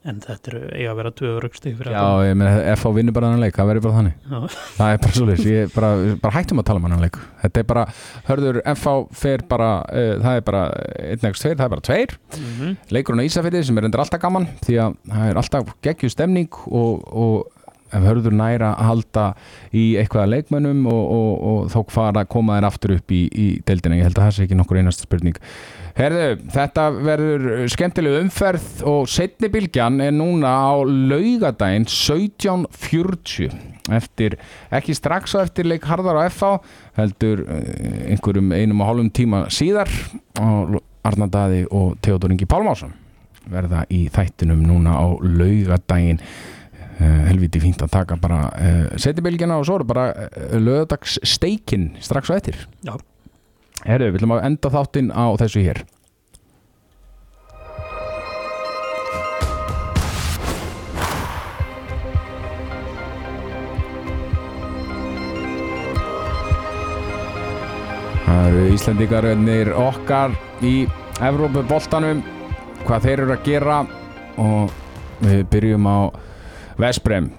en þetta eru eiga að vera tvö raukstig fyrir Já, ég meina, F á vinnur bara þannig leik, það verður bara þannig. Já. Það er bara svolítið, ég bara, bara hættum að tala um hann leik. Þetta er bara, hörður, F á fer bara, uh, það er bara 1x2, það er bara 2 Mm -hmm. leikurinn á Ísafirði sem er endur alltaf gaman því að það er alltaf geggju stemning og, og ef hörður næra að halda í eitthvað að leikmönnum og, og, og þá fara að koma þér aftur upp í, í deildina, ég held að það sé ekki nokkur einasta spurning Herðu, þetta verður skemmtileg umferð og setni bylgjan er núna á laugadaginn 17.40 eftir, ekki strax á eftir leik Harðar á FH heldur eh, einhverjum einum og hálfum tíma síðar. Og Arnar Daði og Theodor Ingi Pálmásson verða í þættinum núna á laugadaginn uh, helviti fínt að taka bara uh, setibylgjana og svo er bara uh, lögadagssteikin strax á eftir. Já. Herru, við ætlum að enda þáttinn á þessu hér. Það eru Íslendingaröðnir okkar í Evrópuboltanum hvað þeir eru að gera og við byrjum á Vesprem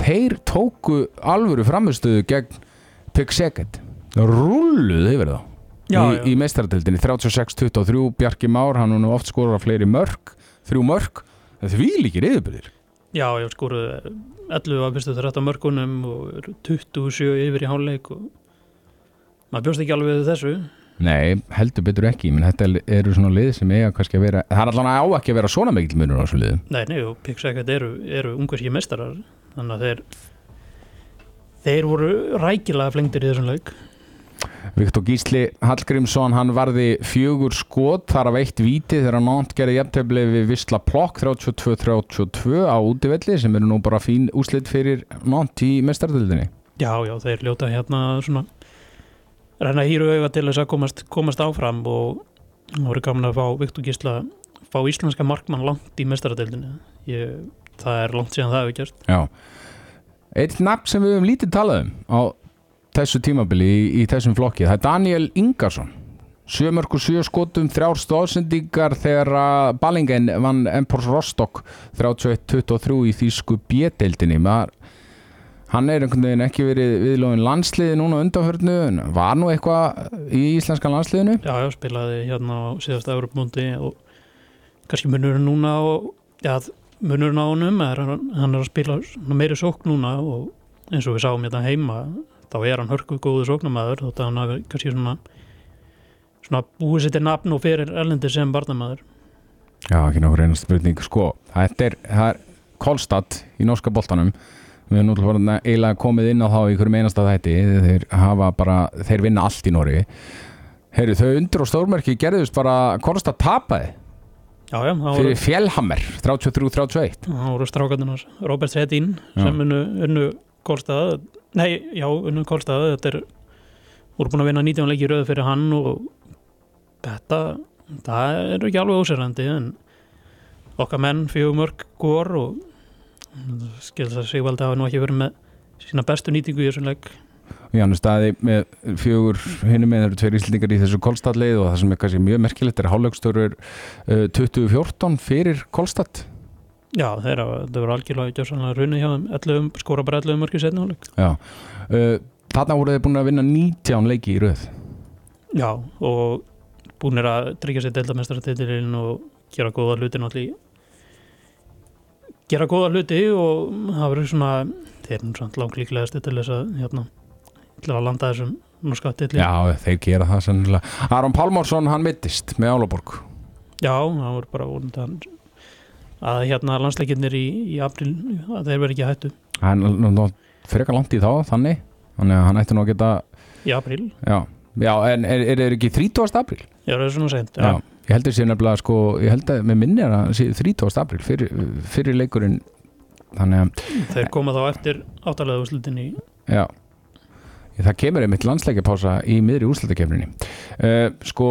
þeir tóku alvöru framistöðu gegn Pixeket rulluðu yfir þá. Já, í, í meistaradildinni 36-23 Bjarki Már, hann er nú oft skorur að fleiri mörg þrjú mörg, er því líkir yfirbyrðir Já, ég skoruði 11 af fyrstu 13 mörgunum og eru 27 yfir í hálfleik og maður bjóst ekki alveg þessu. Nei, heldur betur ekki, menn þetta eru svona lið sem eiga kannski að vera, það er allan á ekki að vera svona mikil munur á þessu liðum Nei, nei, og Pixeket eru, eru ungverski mestarar þannig að þeir þeir voru rækilega flengtir í þessum leik Viktor Gísli Hallgrímsson hann varði fjögur skot þar af eitt víti þegar Nant gerði jafntöfli við Visla Plokk 32-32 á útivelli sem eru nú bara fín úslit fyrir Nant í mestardöldinni Já, já, þeir ljóta hérna svona renna hýru auga til þess að komast, komast áfram og það voru gaman að fá Viktor Gísla fá íslenska markmann langt í mestaradeildinu ég, það er langt síðan það hefur gert Já. Eitt nafn sem við höfum lítið talað um á þessu tímabili í, í þessum flokki. Það er Daniel Ingarsson. Sjömörku sjö skotum þrjár stóðsendingar þegar að Ballingen vann Empors Rostock 31-23 í þýsku B-deildinni. Hann er einhvern veginn ekki verið viðlóðin landsliði núna undanförnu en var nú eitthvað í íslenska landsliðinu? Já, já, spilaði hérna á síðasta Evropamóndi og kannski munurinn núna og já, munurinn á honum er hann er að spila meiri sókn núna og eins og við sáum hérna heima þá er hann hörku góðu sóknamaður þótt að hann hafi kannski svona svona búið sér til nafn og fyrir erlendi sem barnamaður Já, ekki nokkur einast spurning sko, þetta er, er Kolstad í norska boltanum. Við erum náttúrulega eiginlega komið inn á þá í hverjum einasta þætti. Þeir hafa bara, þeir vinna allt í Nóri Heyru, þau undur og stórmerki gerðust bara Kolstad tapaði. Já, já, það voru, fyrir Fjellhammer 33-31 það voru strákarnir Robert Sedin Já. sem unnu Kólstað nei, já, unnu Kólstað þetta er, voru búin að vinna 19 leiki í röðu fyrir hann og þetta það er ekki alveg ósérandi en okkar menn fjögur mörg gór og skilst að Sigvaldi hafa nú ekki verið með sína bestu nýtingu í þessum leik. Jánu staði með fjögur hinum með eru tveir íslendingar í þessu Kolstadleið og það sem er kannski mjög merkilegt er hálflegstöru uh, 2014 fyrir Kolstad Já, þeirra, það voru algjörlega gjörsanlega runni hjá þeim 11, skora bara 11 mörg í setni hálfleik. Já, uh, þarna voru þeir búin að vinna 19 leiki í röð. Já, og búinir að tryggja sér deildamestaratitilinn og gera góða hluti náttúrulega gera góða hluti og það verður svona þeir eru svona langt líklegast til þess að hérna, til að landa þessum norska titli Já, þeir gera það sannilega Aron Pálmársson, hann mittist með Álaborg. Já, það voru bara vonandi að, að hérna landsleikinnir í, í april að þeir verður ekki að hættu Hann er frekar langt í þá, þannig Þannig að hann ætti nú að geta í april, Já, já en er, er, er ekki 30. apríl? já það er svona sent Já. Ég heldur sér nefnilega sko Ég held að með minni er að sé 30. apríl fyrir, fyrir leikurinn Þannig að, þeir koma þá eftir áttalega úrslutin í já Það kemur einmitt landsleikjapása í miðri úrslutakefninni uh, Sko,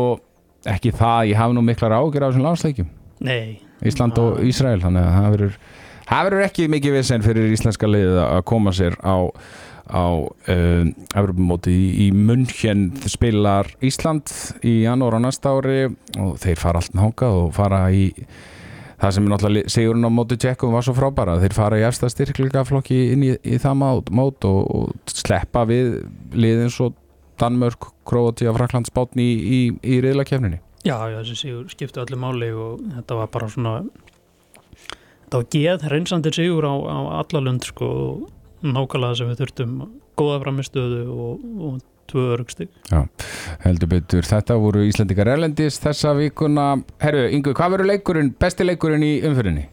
ekki það Ég hafi nú miklar ágjör á þessum landsleikjum Nei, Ísland og Ísrael þannig að það verður það verður ekki mikið vissinn fyrir íslenska liðið að koma sér á, á uh, Evropamóti í, í München. Spilar Ísland í janúar á næsta ári og þeir fara allt náka og fara í það sem er náttúrulega sigurinn á móti tjekkum var svo frábæra. Þeir fara í efsta styrkleikaflokki inn í, í það mót, mót og, og sleppa við liðin svo Danmörk, Kroatia, Frakland, Spátni í, í, í riðlakefninni Já, já, þessi sigur skipti öllu máli og þetta var bara svona þetta var geð reynsandir sigur á, á allalund sko og nákvæmlega sem við þurftum góða framistöðu og, og tvö örugstig. Já, heldur betur. Þetta voru Íslandikar Erlendis þessa vikuna. Herru, Ingu, hvað verður leikurinn, besti leikurinn í umfyrinni?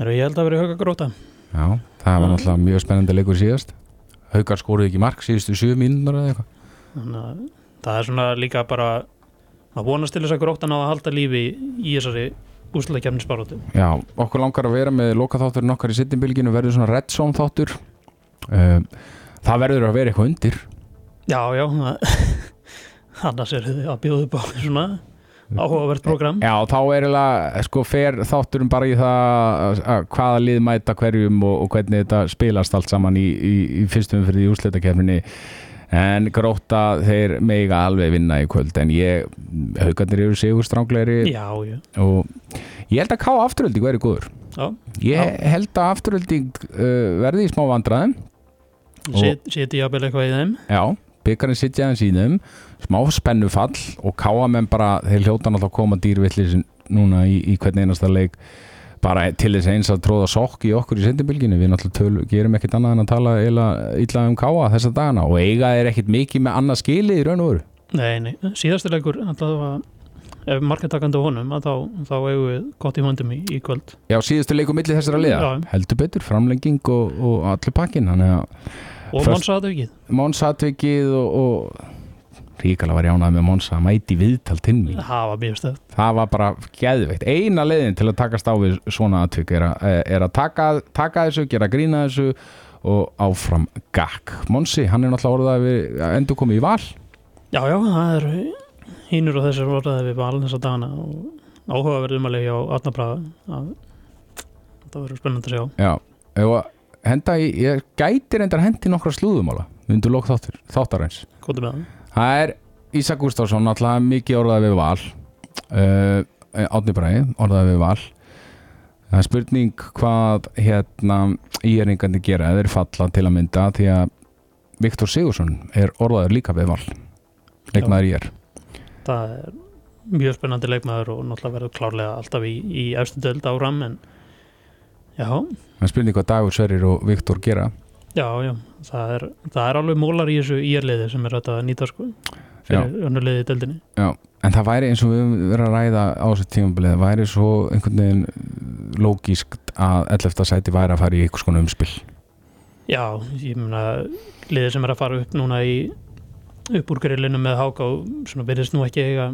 Herru, ég held að vera höga gróta. Já, það var náttúrulega mjög spennandi leikur síðast. Haukar skóruði ekki mark síðustu 7 mínútur eða eitthvað. Þannig að það er svona líka bara að vonast til þess að gróta ná að halda lífi í þessari úslega kemnisbarótu. Já, okkur langar að vera með lokaþátturinn okkar í sittinbylginu verður svona red zone þáttur. Uh, það verður að vera eitthvað undir. Já, já, annars er þið að bjóða upp á svona áhugavert program. Já, þá er eiginlega, sko, fer þátturum bara í það að hvaða lið mæta hverjum og, og hvernig þetta spilast allt saman í, í, í fyrstum fyrir því úsleitakefninni en gróta þeir meiga alveg vinna í kvöld en ég, haugarnir eru sigur stránglegri Já, já. og ég held að ká afturölding verið góður. Já, ég held að afturölding uh, verði í smá vandræðum. Og- set, seti jafnvel eitthvað í þeim. Já, byggarinn sitja aðeins í þeim. Smá spennufall og káamenn bara, þeir hljóta náttúrulega að koma dýrvillis núna í, í hvern einasta leik bara til þess eins að tróða sokk í okkur í sendinbylginu, við náttúrulega tölu, gerum ekkert annað en að tala illa um káa þessa dagana og eiga er ekkert mikið með annað skilið í raun og veru. Nei, nei, síðasti leikur allavega, ef marketakandi á honum að þá, þá eigum við gott í höndum í, í kvöld. Já, síðustu leiku milli þessara liða. Já. heldur betur, framlenging og, og allir pakkin, og aðevikið Móns atvikið og, og ríkala var jánað með Móns að mæti viðtal til mín. Það var mjög stöð það var bara geðveikt. Eina leiðin til að takast á við svona atvik er að, er að taka, taka þessu, gera grína þessu og áfram gakk. Monsi, hann er náttúrulega orðað við að endur komið í val. Já, já, það er hínur og þessar orðaði við valin þessa dagana og áhugaverðum að leiði á að það verður spennandi að sjá. Já, ef að henda í ég gæti reyndar hendi nokkra slúðumála undir lók þáttur, þáttarins. Kóttu með það það er Ísak Gustafsson náttúrulega mikið orðað við val. Uh, Átni Bræði orðað við val. Það er spurning hvað hérna íringandi gera eða þeir falla til að mynda því að Viktor Sigursson er orðaður líka við val. Leikmaður í er það er mjög spennandi leikmaður og náttúrulega verður klárlega alltaf í, í efstu döld áram en já, það er spurning hvað Dagur Sverrir og Viktor gera já, já það er, það er alveg mólar í þessu íerliði sem er að nýta sko fyrir önnuliði í döldinni Já, en það væri eins og við verið að ræða á þessu tímabilið, það væri svo einhvern veginn lógískt að 11. sæti væri að fara í einhvers konar umspill Já, ég meina liðið sem er að fara upp núna í upp úr grillinu með háka og svona verðist nú ekki eiga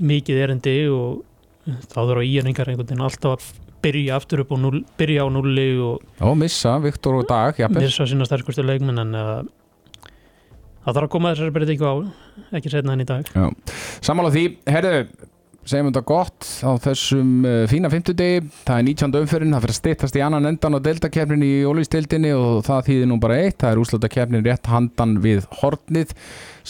mikið erindi og þá þurfa íeringar einhvern veginn alltaf byrja aftur upp og núl, byrja á nulli og og missa Viktor og Dag jafnvel. missa sína sterkustu leikmenn en uh, það þarf að koma þessari breytingu á ekki setna enn í dag Sammála því, herðu segjum þetta gott á þessum uh, fína fimmtudegi, það er 19. umferðin það fyrir að styttast í annan endan á deltakefnin í ólistildinni og það þýðir nú bara eitt það er úrslutakefnin rétt handan við hornið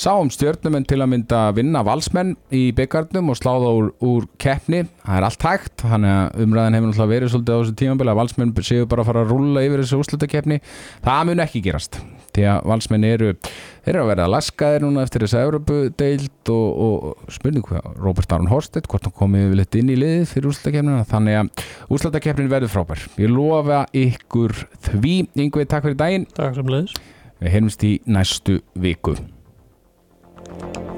sáum stjörnumenn til að mynda vinna valsmenn í byggarnum og sláða úr, úr keppni, það er allt hægt þannig að umræðin hefur náttúrulega verið svolítið á þessu tímabili að valsmenn séu bara að fara að rúlla yfir þessu úrslutakefni, það mun ekki gerast því að valsmenn eru þeir eru að vera að laskaðir núna eftir þessu Evropudeild og, og spurning hvað Robert Aron Horstedt, hvort hann komið yfirleitt inn í liðið fyrir úrslutakefnina, þannig að úrslutakefnin verður frábær, ég lofa ykkur því, yngvið takk fyrir daginn. Takk sem leiðis við heyrumst í næstu viku Thank you.